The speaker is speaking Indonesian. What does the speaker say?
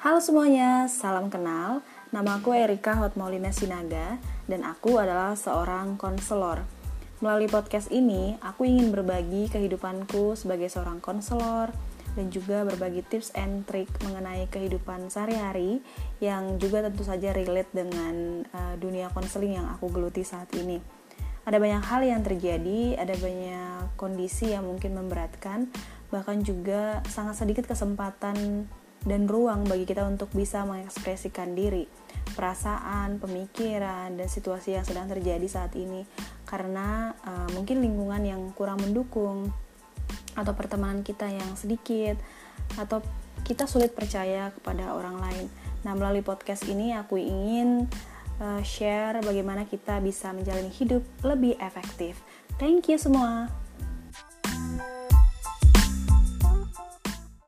Halo semuanya, salam kenal. Nama aku Erika Hotmaulina Sinaga dan aku adalah seorang konselor. Melalui podcast ini, aku ingin berbagi kehidupanku sebagai seorang konselor dan juga berbagi tips and trick mengenai kehidupan sehari-hari yang juga tentu saja relate dengan uh, dunia konseling yang aku geluti saat ini. Ada banyak hal yang terjadi, ada banyak kondisi yang mungkin memberatkan, bahkan juga sangat sedikit kesempatan dan ruang bagi kita untuk bisa mengekspresikan diri, perasaan, pemikiran, dan situasi yang sedang terjadi saat ini karena uh, mungkin lingkungan yang kurang mendukung atau pertemanan kita yang sedikit atau kita sulit percaya kepada orang lain. Nah, melalui podcast ini aku ingin uh, share bagaimana kita bisa menjalani hidup lebih efektif. Thank you semua.